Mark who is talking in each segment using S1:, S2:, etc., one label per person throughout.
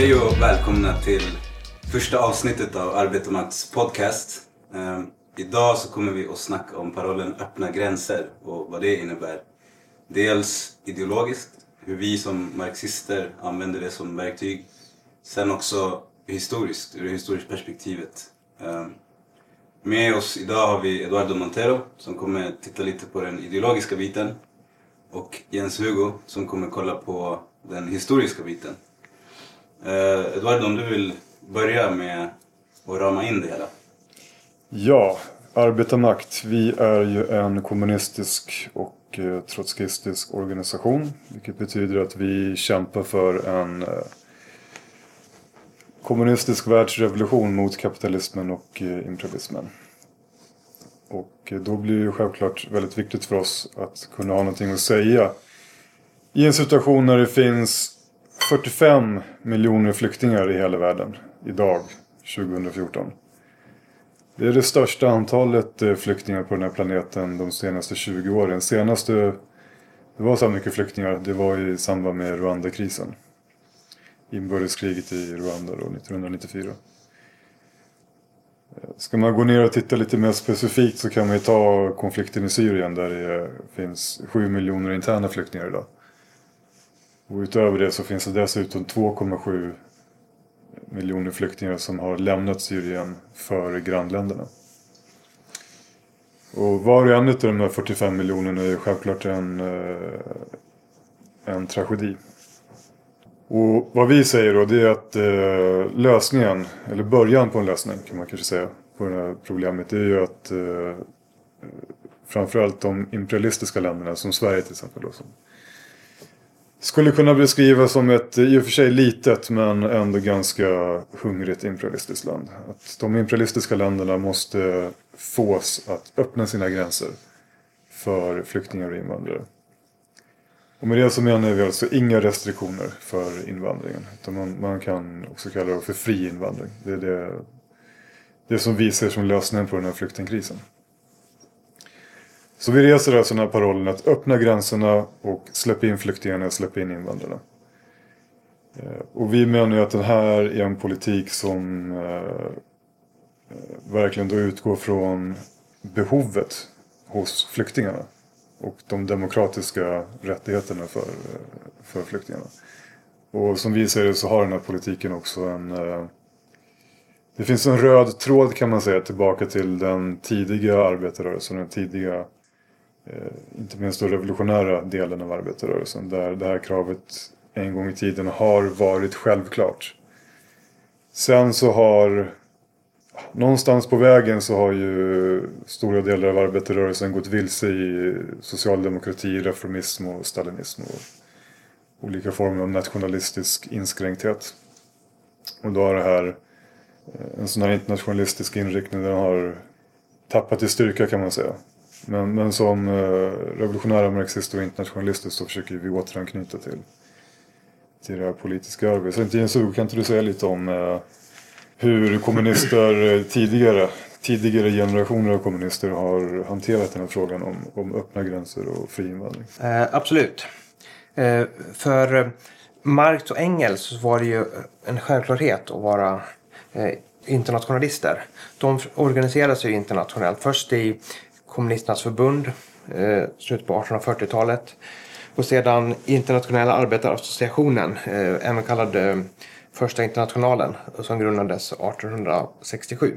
S1: Hej och välkomna till första avsnittet av Arbetarmakts podcast. Ehm, idag så kommer vi att snacka om parollen öppna gränser och vad det innebär. Dels ideologiskt, hur vi som marxister använder det som verktyg. Sen också historiskt, ur det historiska perspektivet. Ehm, med oss idag har vi Eduardo Montero som kommer titta lite på den ideologiska biten. Och Jens Hugo som kommer kolla på den historiska biten. Eh, Eduardo, om du vill börja med att rama in det hela.
S2: Ja, Arbetarmakt. Vi är ju en kommunistisk och eh, trotskistisk organisation. Vilket betyder att vi kämpar för en eh, kommunistisk världsrevolution mot kapitalismen och eh, imperialismen. Och eh, då blir det självklart väldigt viktigt för oss att kunna ha någonting att säga. I en situation när det finns 45 miljoner flyktingar i hela världen idag, 2014. Det är det största antalet eh, flyktingar på den här planeten de senaste 20 åren. Senaste det var så här mycket flyktingar, det var i samband med Rwanda-krisen. Inbördeskriget i Rwanda då, 1994. Eh, ska man gå ner och titta lite mer specifikt så kan man ju ta konflikten i Syrien där det finns 7 miljoner interna flyktingar idag. Och utöver det så finns det dessutom 2,7 miljoner flyktingar som har lämnat Syrien för grannländerna. Och var och en av de här 45 miljonerna är självklart en, eh, en tragedi. Och vad vi säger då det är att eh, lösningen, eller början på en lösning kan man kanske säga, på det här problemet det är ju att eh, framförallt de imperialistiska länderna som Sverige till exempel då, som skulle kunna beskrivas som ett i och för sig litet men ändå ganska hungrigt imperialistiskt land. Att de imperialistiska länderna måste fås att öppna sina gränser för flyktingar och invandrare. Och med det så menar vi alltså inga restriktioner för invandringen. Utan man, man kan också kalla det för fri invandring. Det är det, det som vi ser som lösningen på den här flyktingkrisen. Så vi reser alltså den här parollen att öppna gränserna och släppa in flyktingarna, släppa in invandrarna. Eh, och vi menar ju att den här är en politik som eh, eh, verkligen då utgår från behovet hos flyktingarna och de demokratiska rättigheterna för, för flyktingarna. Och som vi ser det så har den här politiken också en... Det finns en röd tråd kan man säga tillbaka till den tidiga arbetarrörelsen, den tidiga, Eh, inte minst den revolutionära delen av arbetarrörelsen. Där det här kravet en gång i tiden har varit självklart. Sen så har någonstans på vägen så har ju stora delar av arbetarrörelsen gått vilse i socialdemokrati, reformism och stalinism. Och olika former av nationalistisk inskränkthet. Och då har det här, eh, en sån här internationalistisk inriktning den har tappat i styrka kan man säga. Men, men som eh, revolutionära marxister och internationalister så försöker vi återanknyta till, till det här politiska arbetet. Så Jens kan inte du säga lite om eh, hur kommunister eh, tidigare, tidigare generationer av kommunister har hanterat den här frågan om, om öppna gränser och fri invandring.
S3: Eh, absolut. Eh, för Marx och Engels var det ju en självklarhet att vara eh, internationalister. De organiserade sig internationellt. Först i kommunisternas förbund, eh, slutet på 1840-talet. Och sedan Internationella arbetarassociationen, eh, även kallad eh, Första internationalen som grundades 1867.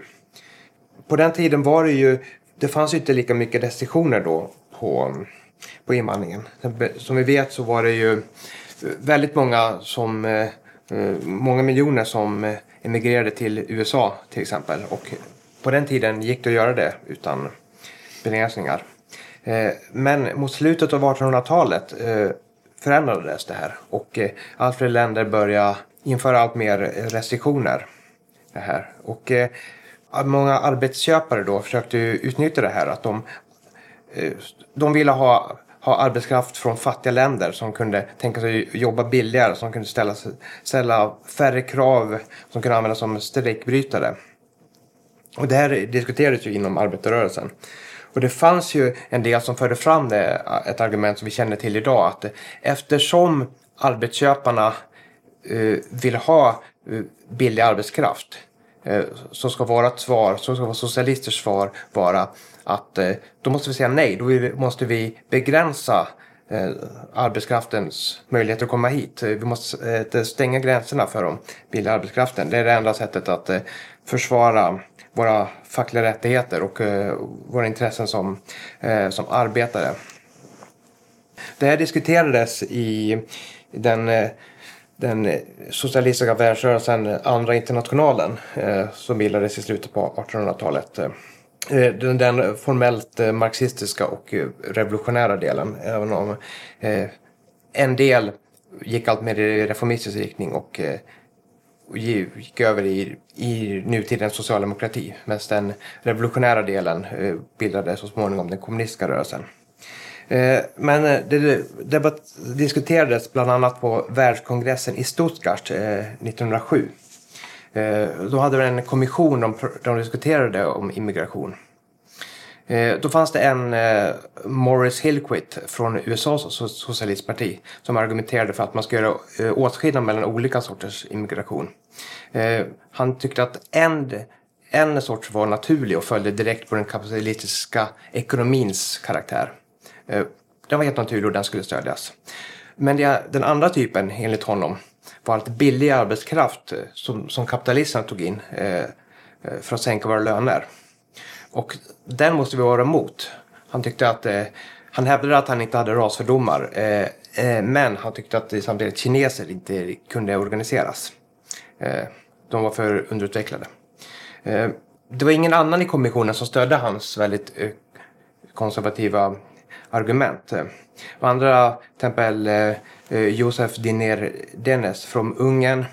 S3: På den tiden var det ju, det fanns ju inte lika mycket restriktioner då på, på invandringen. Som vi vet så var det ju väldigt många som, eh, eh många miljoner som emigrerade till USA till exempel. Och på den tiden gick det att göra det utan begränsningar. Eh, men mot slutet av 1800-talet eh, förändrades det här och eh, allt fler länder började införa allt mer restriktioner. Det här. Och många arbetsköpare då försökte utnyttja det här att de, de ville ha, ha arbetskraft från fattiga länder som kunde tänka sig jobba billigare, som kunde ställa, ställa färre krav, som kunde användas som strejkbrytare. Och det här diskuterades ju inom arbetarrörelsen. Och det fanns ju en del som förde fram det, ett argument som vi känner till idag, att eftersom arbetsköparna eh, vill ha eh, billig arbetskraft. Eh, så ska vårt svar, så ska vara socialisters svar vara att eh, då måste vi säga nej. Då måste vi begränsa arbetskraftens möjligheter att komma hit. Vi måste stänga gränserna för den billiga arbetskraften. Det är det enda sättet att försvara våra fackliga rättigheter och eh, våra intressen som, eh, som arbetare. Det här diskuterades i den, eh, den socialistiska världsrörelsen Andra internationalen som bildades i slutet på 1800-talet. Den, den formellt marxistiska och revolutionära delen. Även om en del gick allt mer i reformistisk riktning och gick över i, i nutidens socialdemokrati. Medan den revolutionära delen eh, bildade så småningom den kommunistiska rörelsen. Eh, men eh, det, debatt, diskuterades bland annat på världskongressen i Stuttgart 1907. Då hade vi en kommission de, de diskuterade om immigration. Eh, då fanns det en eh, Morris Hillquit från USAs socialistparti som argumenterade för att man ska göra eh, åtskillnad mellan olika sorters immigration. Han tyckte att en, en sorts var naturlig och följde direkt på den kapitalistiska ekonomins karaktär. Den var helt naturlig och den skulle stödjas. Men det, den andra typen, enligt honom, var att billig arbetskraft som, som kapitalisterna tog in eh, för att sänka våra löner. Och den måste vi vara emot. Han tyckte att eh, han hävdade att han inte hade rasfördomar. Eh, eh, men han tyckte att samtidigt kineser inte kunde organiseras. Eh, de var för underutvecklade. Eh, det var ingen annan i kommissionen som stödde hans väldigt eh, konservativa argument. Och andra, till exempel eh, Josef Diner Dennes från Ungern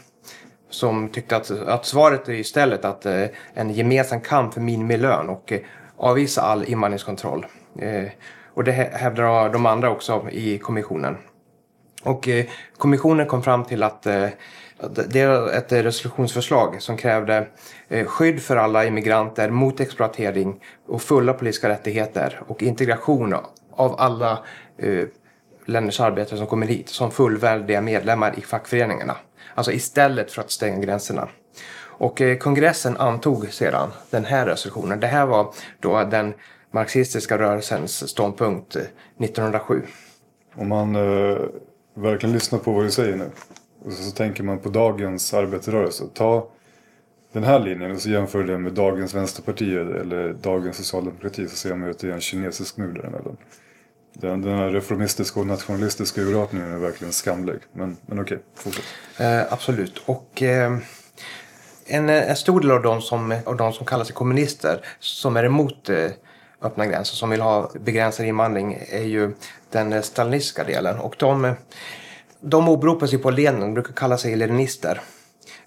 S3: som tyckte att, att svaret är istället att eh, en gemensam kamp för minimilön och eh, avvisa all invandringskontroll. Eh, och det hävdar de andra också i kommissionen. Och eh, kommissionen kom fram till att eh, det är ett resolutionsförslag som krävde eh, skydd för alla immigranter mot exploatering och fulla politiska rättigheter och integration av alla eh, länders arbetare som kommer hit som fullvärdiga medlemmar i fackföreningarna. Alltså istället för att stänga gränserna. Och eh, kongressen antog sedan den här resolutionen. Det här var då den marxistiska rörelsens ståndpunkt eh, 1907.
S2: Om man eh, verkligen lyssnar på vad du säger nu och så, så tänker man på dagens arbetarrörelse. Ta den här linjen och så jämför det med dagens vänsterpartier eller dagens socialdemokrati så ser man att det är en kinesisk mur däremellan. Den, den här reformistiska och nationalistiska urartningen är verkligen skamlig. Men, men okej, fortsätt.
S3: Eh, absolut. Och eh, en, eh, en stor del av de, som, av de som kallar sig kommunister som är emot eh, öppna gränser, som vill ha begränsad invandring, är ju den eh, stalinistiska delen. Och de, eh, de åberopar sig på Lenin, de brukar kalla sig leninister.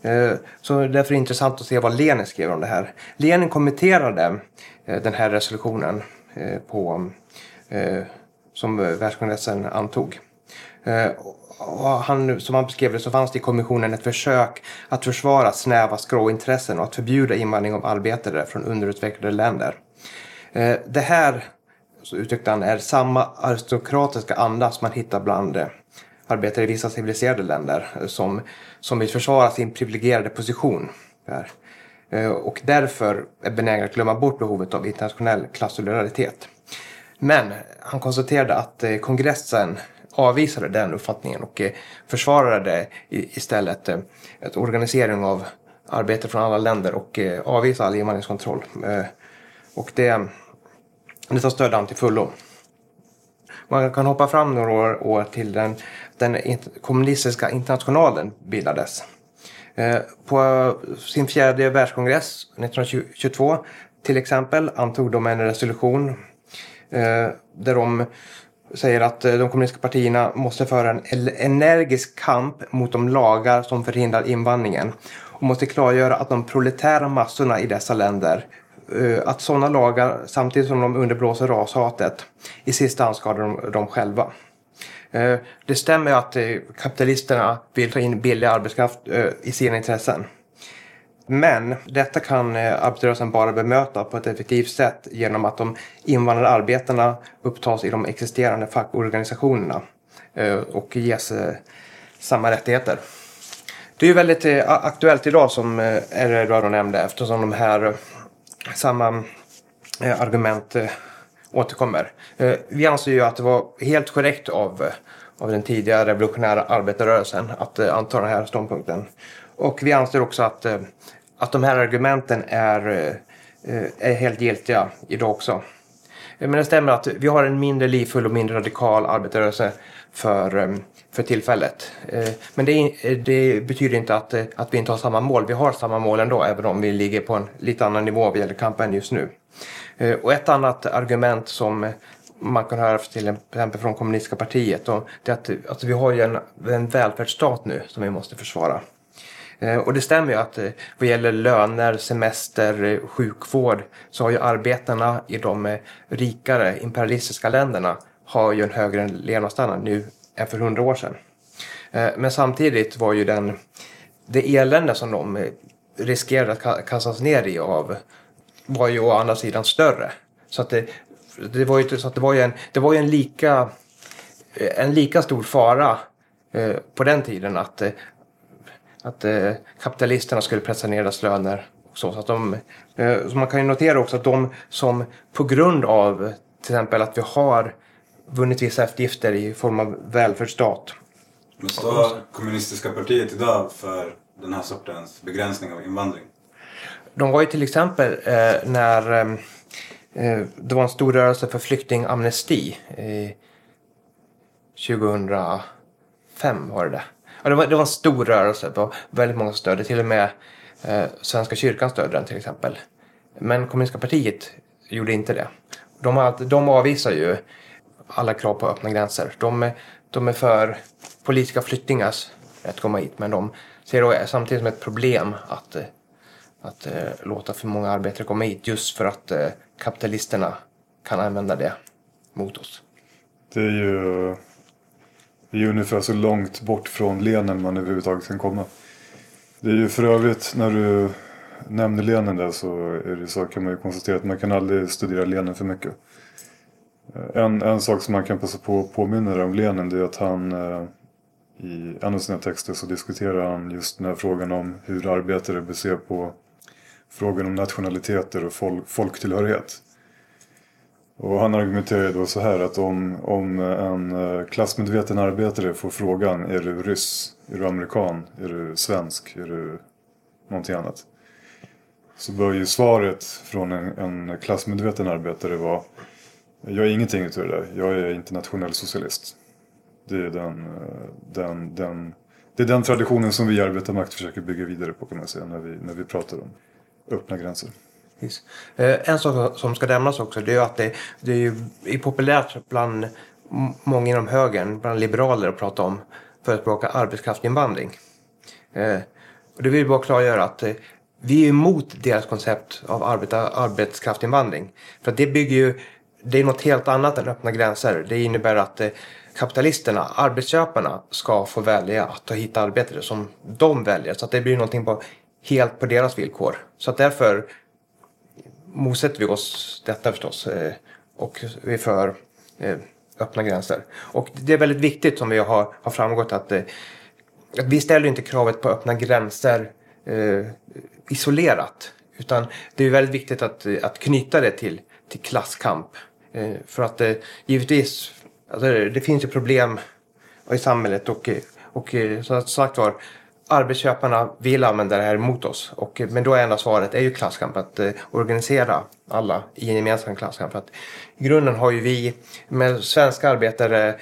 S3: Eh, så därför är det intressant att se vad Lenin skrev om det här. Lenin kommenterade eh, den här resolutionen eh, på som världskongressen antog. Eh, och han, som han beskrev det så fanns det i kommissionen ett försök att försvara snäva skråintressen och att förbjuda invandring av arbetare från underutvecklade länder. Eh, det här, så uttryckte han, är samma aristokratiska anda som man hittar bland eh, arbetare i vissa civiliserade länder som, som vill försvara sin privilegierade position. Där. Och därför är benägna att glömma bort behovet av internationell klassolidaritet. Men han konstaterade att eh, kongressen avvisade den uppfattningen och eh, försvarade istället eh, ett organisering av arbete från alla länder och avvisade all invandringskontroll. Och det, det stödde han till fullo. Man kan hoppa fram några år till den, den kommunistiska internationalen bildades. På sin fjärde världskongress 1922 till exempel antog de en resolution Eh, där de säger att eh, de kommunistiska partierna måste föra en energisk kamp mot de lagar som förhindrar invandringen och måste klargöra att de proletära massorna i dessa länder eh, att sådana lagar, samtidigt som de underblåser rashatet, i sista hand skadar de dem själva. Det stämmer att kapitalisterna vill ta in billig arbetskraft i sina intressen. Men detta kan eh, arbetarrörelsen bara bemöta på ett effektivt sätt genom att de invandrade arbetarna upptas i de existerande fackorganisationerna eh, och ges eh, samma rättigheter. Det är väldigt aktuellt idag som eh, nämnde eftersom de här samma argument återkommer. Vi anser ju att det var helt korrekt av, av den tidiga revolutionära arbetarrörelsen att anta den här ståndpunkten. Och vi anser också att, eh, att de här argumenten är, eh, är helt giltiga idag också. Men det stämmer att vi har en mindre livfull och mindre radikal arbetarrörelse för, eh, för tillfället. Men det, det betyder inte att, att vi inte har samma mål. Vi har samma mål ändå, även om vi ligger på en lite annan nivå vad gäller kampen just nu. Och ett annat argument som man kan höra till exempel från kommunistiska partiet, och det är att, att vi har ju en, en välfärdsstat nu som vi måste försvara. Eh, och det stämmer ju att eh, vad gäller löner, semester, eh, sjukvård så har ju arbetarna i de rikare imperialistiska länderna har ju en högre levnadsstandard nu än för hundra år sedan. Men samtidigt var ju den, det elände som de riskerade att kastas ner i av var ju å andra sidan större. Så att det, det var ju så att det var ju en, det var ju en lika en lika stor fara på den tiden att, att eh, kapitalisterna skulle pressa ner deras löner. Så, så, att de, eh, så man kan ju notera också att de som på grund av till exempel att vi har vunnit vissa eftergifter i form av välfärdsstat.
S1: Men står kommunistiska partiet idag för den här sortens begränsning av invandring?
S3: De var ju till exempel eh, när eh, eh, det var en stor rörelse för flyktingamnesti. Eh, 2005 var det. Ja, det, var, det var en stor rörelse. Det var väldigt många som stödde. Till och med eh, Svenska kyrkan stödde den till exempel. Men kommunistiska partiet gjorde inte det. De, de avvisar ju alla krav på öppna gränser. De, är- de är för politiska flyktingars rätt att komma hit. Men de ser det samtidigt som ett problem att eh, att eh, låta för många arbetare komma hit just för att eh, kapitalisterna kan använda det mot oss.
S2: Det är ju, det är ju ungefär så långt bort från Lenen man överhuvudtaget kan komma. Det är ju för övrigt när du nämner Lenen där så är det så kan man ju konstatera att man kan aldrig studera Lenen för mycket. En, en sak som man kan passa på att påminna dig om Lenen det är att han eh, i en av sina texter så diskuterar han just den här frågan om hur arbetare ser på frågan om nationaliteter och folk, folktillhörighet. Och han argumenterar ju då så här att om, om eh, en eh, klassmedveten arbetare får frågan är du ryss, är du amerikan, är du svensk, är du någonting annat. Så bör ju svaret från en, en klassmedveten arbetare vara jag är ingenting utav det där, jag är internationell socialist. Det är den, eh, den, den, det är den traditionen som vi i arbetarmakt försöker bygga vidare på kan man säga när vi, när vi pratar om öppna gränser.
S3: Precis. Eh, en sak som ska nämnas också det är ju att det, det är ju är populärt bland många inom högern, bland liberaler att prata om förespråka arbetskraftsinvandring. Eh, och det vill vi bara klargöra att eh, vi är emot deras koncept av arbeta, arbetskraftsinvandring. För att det bygger ju, det är något helt annat än öppna gränser. Det innebär att kapitalisterna, arbetsköparna, ska få välja att ta hit arbetare som de väljer. Så att det blir någonting på, helt på deras villkor. Så att därför motsätter vi oss detta förstås. Eh, och vi är för eh, öppna gränser. Och det är väldigt viktigt som vi har, har framgått att, eh, att vi ställer inte kravet på öppna gränser isolerat. Utan det är väldigt viktigt att, att knyta det till, till klasskamp. För att givetvis, alltså, det finns ju problem i samhället och, och som sagt var arbetsköparna vill använda det här mot oss. Och, eh, men då är enda svaret är ju klasskamp, att eh, organisera alla i en gemensam klasskamp. För att I grunden har ju vi med svenska arbetare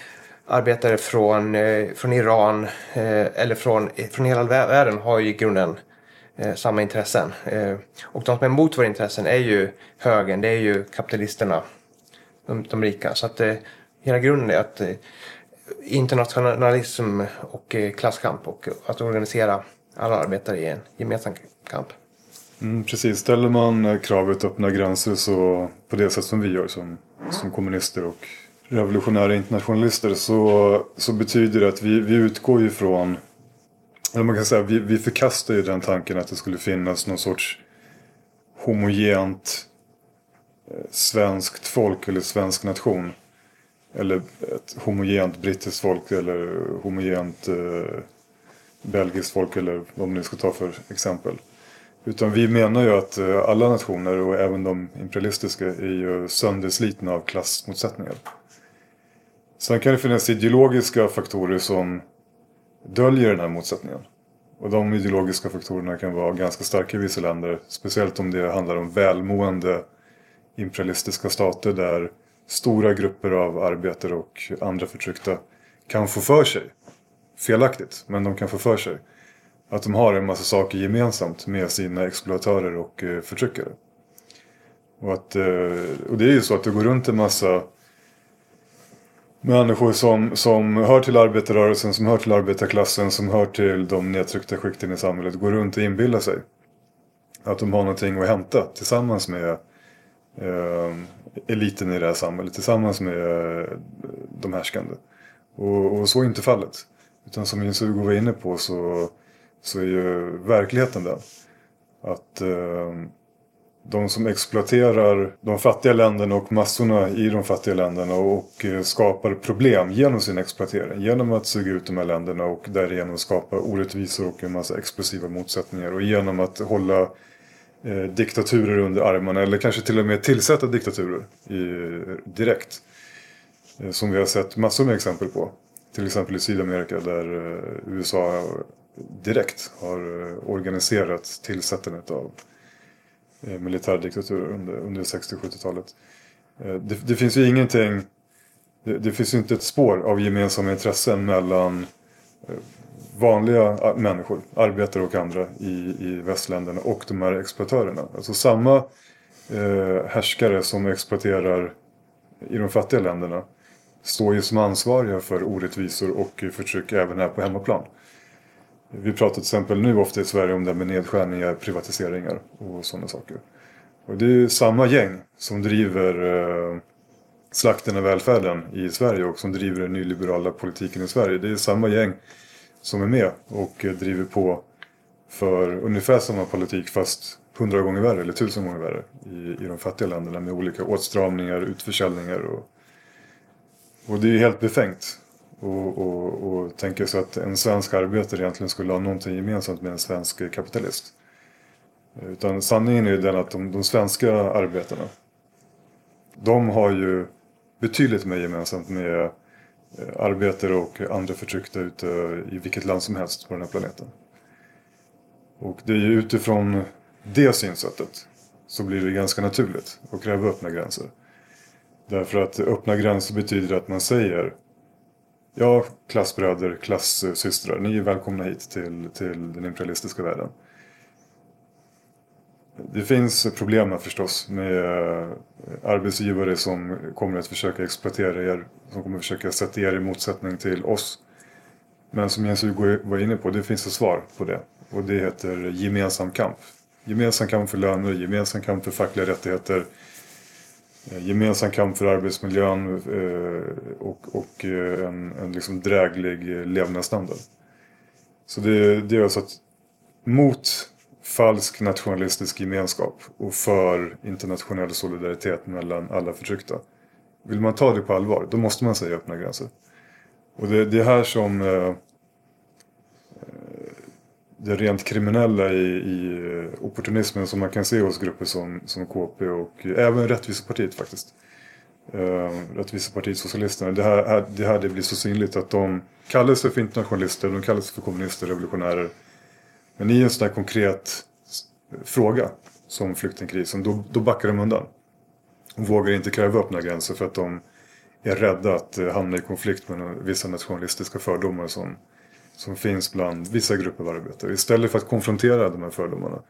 S3: arbetare från, eh, från Iran eh, eller från, eh, från hela världen har ju i grunden eh, samma intressen. Eh, och de som är emot våra intressen är ju högern, det är ju kapitalisterna, de, de rika. Så att eh, hela grunden är att eh, internationalism och eh, klasskamp och att organisera alla arbetare i en gemensam kamp.
S2: Mm, precis, ställer man eh, kravet öppna gränser så på det sätt som vi gör som, som kommunister och revolutionära internationalister så, så betyder det att vi, vi utgår ju från eller man kan säga vi, vi förkastar ju den tanken att det skulle finnas någon sorts homogent eh, svenskt folk eller svensk nation. Eller ett homogent brittiskt folk eller homogent eh, belgiskt folk eller vad man nu ska ta för exempel. Utan vi menar ju att eh, alla nationer och även de imperialistiska är ju sönderslitna av klassmotsättningar. Sen kan det finnas ideologiska faktorer som döljer den här motsättningen. Och de ideologiska faktorerna kan vara ganska starka i vissa länder. Speciellt om det handlar om välmående imperialistiska stater där stora grupper av arbetare och andra förtryckta kan få för sig, felaktigt, men de kan få för sig att de har en massa saker gemensamt med sina exploatörer och eh, förtryckare. Och, att, eh, och det är ju så att det går runt en massa människor som, som hör till arbetarrörelsen, som hör till arbetarklassen, som hör till de nedtryckta skikten i samhället. Går runt och inbillar sig att de har någonting att hämta tillsammans med eh, eliten i det här samhället. Tillsammans med eh, de härskande. Och, och, så är inte fallet. Utan som Jens Hugo var inne på så, så är ju verkligheten den. Att eh, de som exploaterar de fattiga länderna och massorna i de fattiga länderna och eh, skapar problem genom sin exploatering. Genom att suga ut de här länderna och därigenom skapa orättvisor och en massa explosiva motsättningar. Och genom att hålla eh, diktaturer under armarna eller kanske till och med tillsätta diktaturer i, direkt. Eh, som vi har sett massor med exempel på. Till exempel i Sydamerika där eh, USA direkt har eh, organiserat tillsättandet av Eh, militärdiktaturer under, under 60-70-talet. Eh, det, det, finns ju ingenting, det, det, finns ju inte ett spår av gemensamma intressen mellan eh, vanliga ah, människor, arbetare och andra i, i västländerna och de här exploatörerna. Alltså samma eh, härskare som exploaterar i de fattiga länderna står ju som ansvariga för orättvisor och förtryck även här på hemmaplan. Vi pratar till exempel nu ofta i Sverige om det med nedskärningar, privatiseringar och sådana saker. Och det är ju samma gäng som driver eh, slakten av välfärden i Sverige och som driver den nyliberala politiken i Sverige. Det är samma gäng som är med och driver på för ungefär samma politik fast hundra gånger värre eller tusen gånger värre i, i de fattiga länderna med olika åtstramningar, utförsäljningar och, och det är ju helt befängt och, och, och tänka sig att en svensk arbetare egentligen skulle ha någonting gemensamt med en svensk kapitalist. Utan sanningen är ju den att de, de svenska arbetarna de har ju betydligt mer gemensamt med Eh, arbetare och andra förtryckta ute i vilket land som helst på den här planeten. Och det är ju utifrån det synsättet så blir det ganska naturligt att kräva öppna gränser. Därför att öppna gränser betyder att man säger Ja, klassbröder, klassystrar. Ni är välkomna hit till, till den imperialistiska världen. Det finns problem förstås med arbetsgivare som kommer att försöka exploatera er. Som kommer att försöka sätta er i motsättning till oss. Men som Jens Hugo var inne på, det finns ett svar på det. Och det heter gemensam kamp. Gemensam kamp för löner, gemensam kamp för fackliga rättigheter eh, gemensam kamp för arbetsmiljön eh, och, och eh, en, en liksom dräglig levnadsstandard. Så det, det är alltså att mot falsk nationalistisk gemenskap och för internationell solidaritet mellan alla förtryckta. Vill man ta det på allvar, då måste man säga öppna gränser. Och det, det är här som eh, eh det rent kriminella i, i eh, opportunismen som man kan se hos grupper som, som KP och även Rättvisepartiet faktiskt. Eh, Rättvisepartiet Socialisterna. Det här, det här det blir så synligt att de kallar sig för internationalister, de kallar sig för kommunister, revolutionärer. Men i en sån här konkret fråga som flyktingkrisen, då, då backar de undan. De vågar inte kräva öppna gränser för att de är rädda att eh, hamna i konflikt med vissa nationalistiska fördomar som som finns bland vissa grupper av arbetare. Istället för att konfrontera de här fördomarna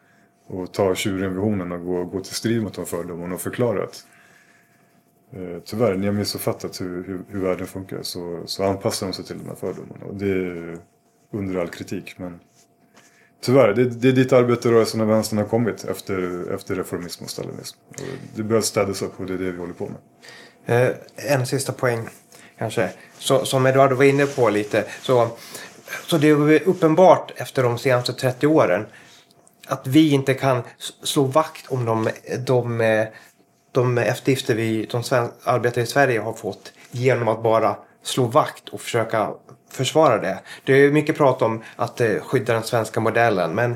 S2: och ta tjuren vid hornen och gå, gå till strid mot de fördomarna och förklara att eh, tyvärr, ni har missuppfattat hur, hur, hur världen funkar så, så anpassar de sig till de här fördomarna. Och det är under all kritik. Men tyvärr, det, det är dit arbetarrörelsen och vänstern har kommit efter, efter reformism och stalinism. Det behövs städas upp och det är det vi håller på med.
S3: Eh, en sista poäng kanske. Så, som Eduardo var inne på lite. Så så det är uppenbart efter de senaste 30 åren att vi inte kan slå vakt om de, de, de eftergifter vi, de arbetare i Sverige har fått genom att bara slå vakt och försöka försvara det. Det är mycket prat om att eh, skydda den svenska modellen men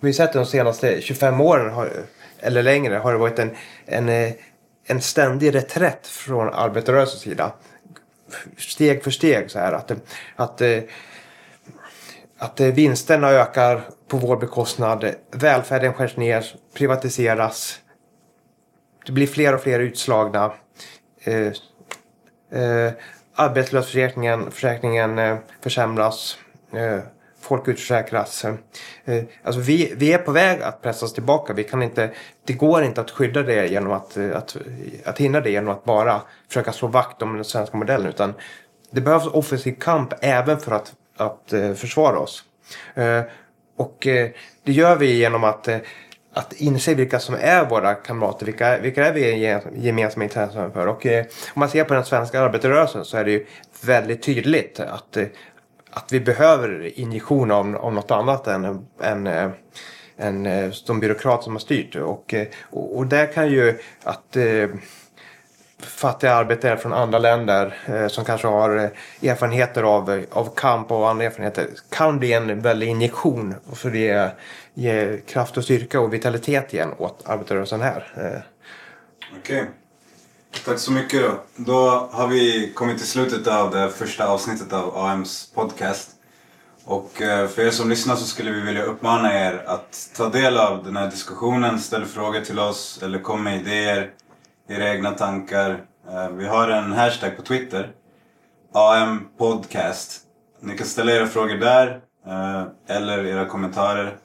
S3: vi har sett de senaste 25 åren har, eller längre har det varit en, en, eh, en ständig reträtt från arbetarrörelsens sida. Steg för steg så här att, att, eh, att vinsterna ökar på vår bekostnad. Välfärden skärs ner, privatiseras. Det blir fler och fler utslagna. Eh, eh, arbetslöshetsförsäkringen försäkringen, eh, försämras. Eh, folk utförsäkras. Eh, alltså vi, vi är på väg att pressas tillbaka. Vi kan inte, det går inte att skydda det genom att, att, att hindra det genom att bara försöka slå vakt om den svenska modellen. Utan det behövs offensiv kamp även för att, att försvara oss. Och det gör vi genom att att inse vilka som är våra kamrater, vilka, vilka är vi gemensamma intressen för. Och eh, om man ser på den svenska arbetarrörelsen så är det ju väldigt tydligt att, eh, att vi behöver injektion av, av något annat än, än, eh, än eh, de byråkrater som har styrt. Och, eh, och, och där kan ju att eh, fattiga arbetare från andra länder eh, som kanske har eh, erfarenheter av, eh, av kamp och andra erfarenheter kan bli en väldig injektion för det ge kraft och styrka och vitalitet igen åt arbetarrörelsen här. Eh.
S1: Okej. Okay. Tack så mycket då. Då har vi kommit till slutet av det första avsnittet av AMs podcast. Och för er som lyssnar så skulle vi vilja uppmana er att ta del av den här diskussionen, ställ frågor till oss eller kom med idéer, era egna tankar. Eh, vi har en hashtag på Twitter, AM Podcast. Ni kan ställa era frågor där eh, eller era kommentarer.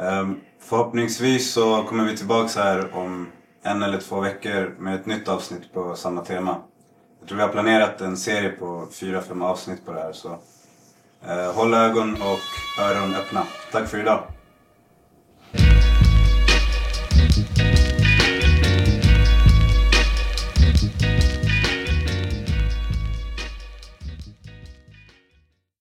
S1: Ehm, förhoppningsvis så kommer vi tillbaka här om en eller två veckor med ett nytt avsnitt på samma tema. Jag tror vi har planerat en serie på fyra, fem avsnitt på det här så eh, håll ögon och öron öppna. Tack för idag!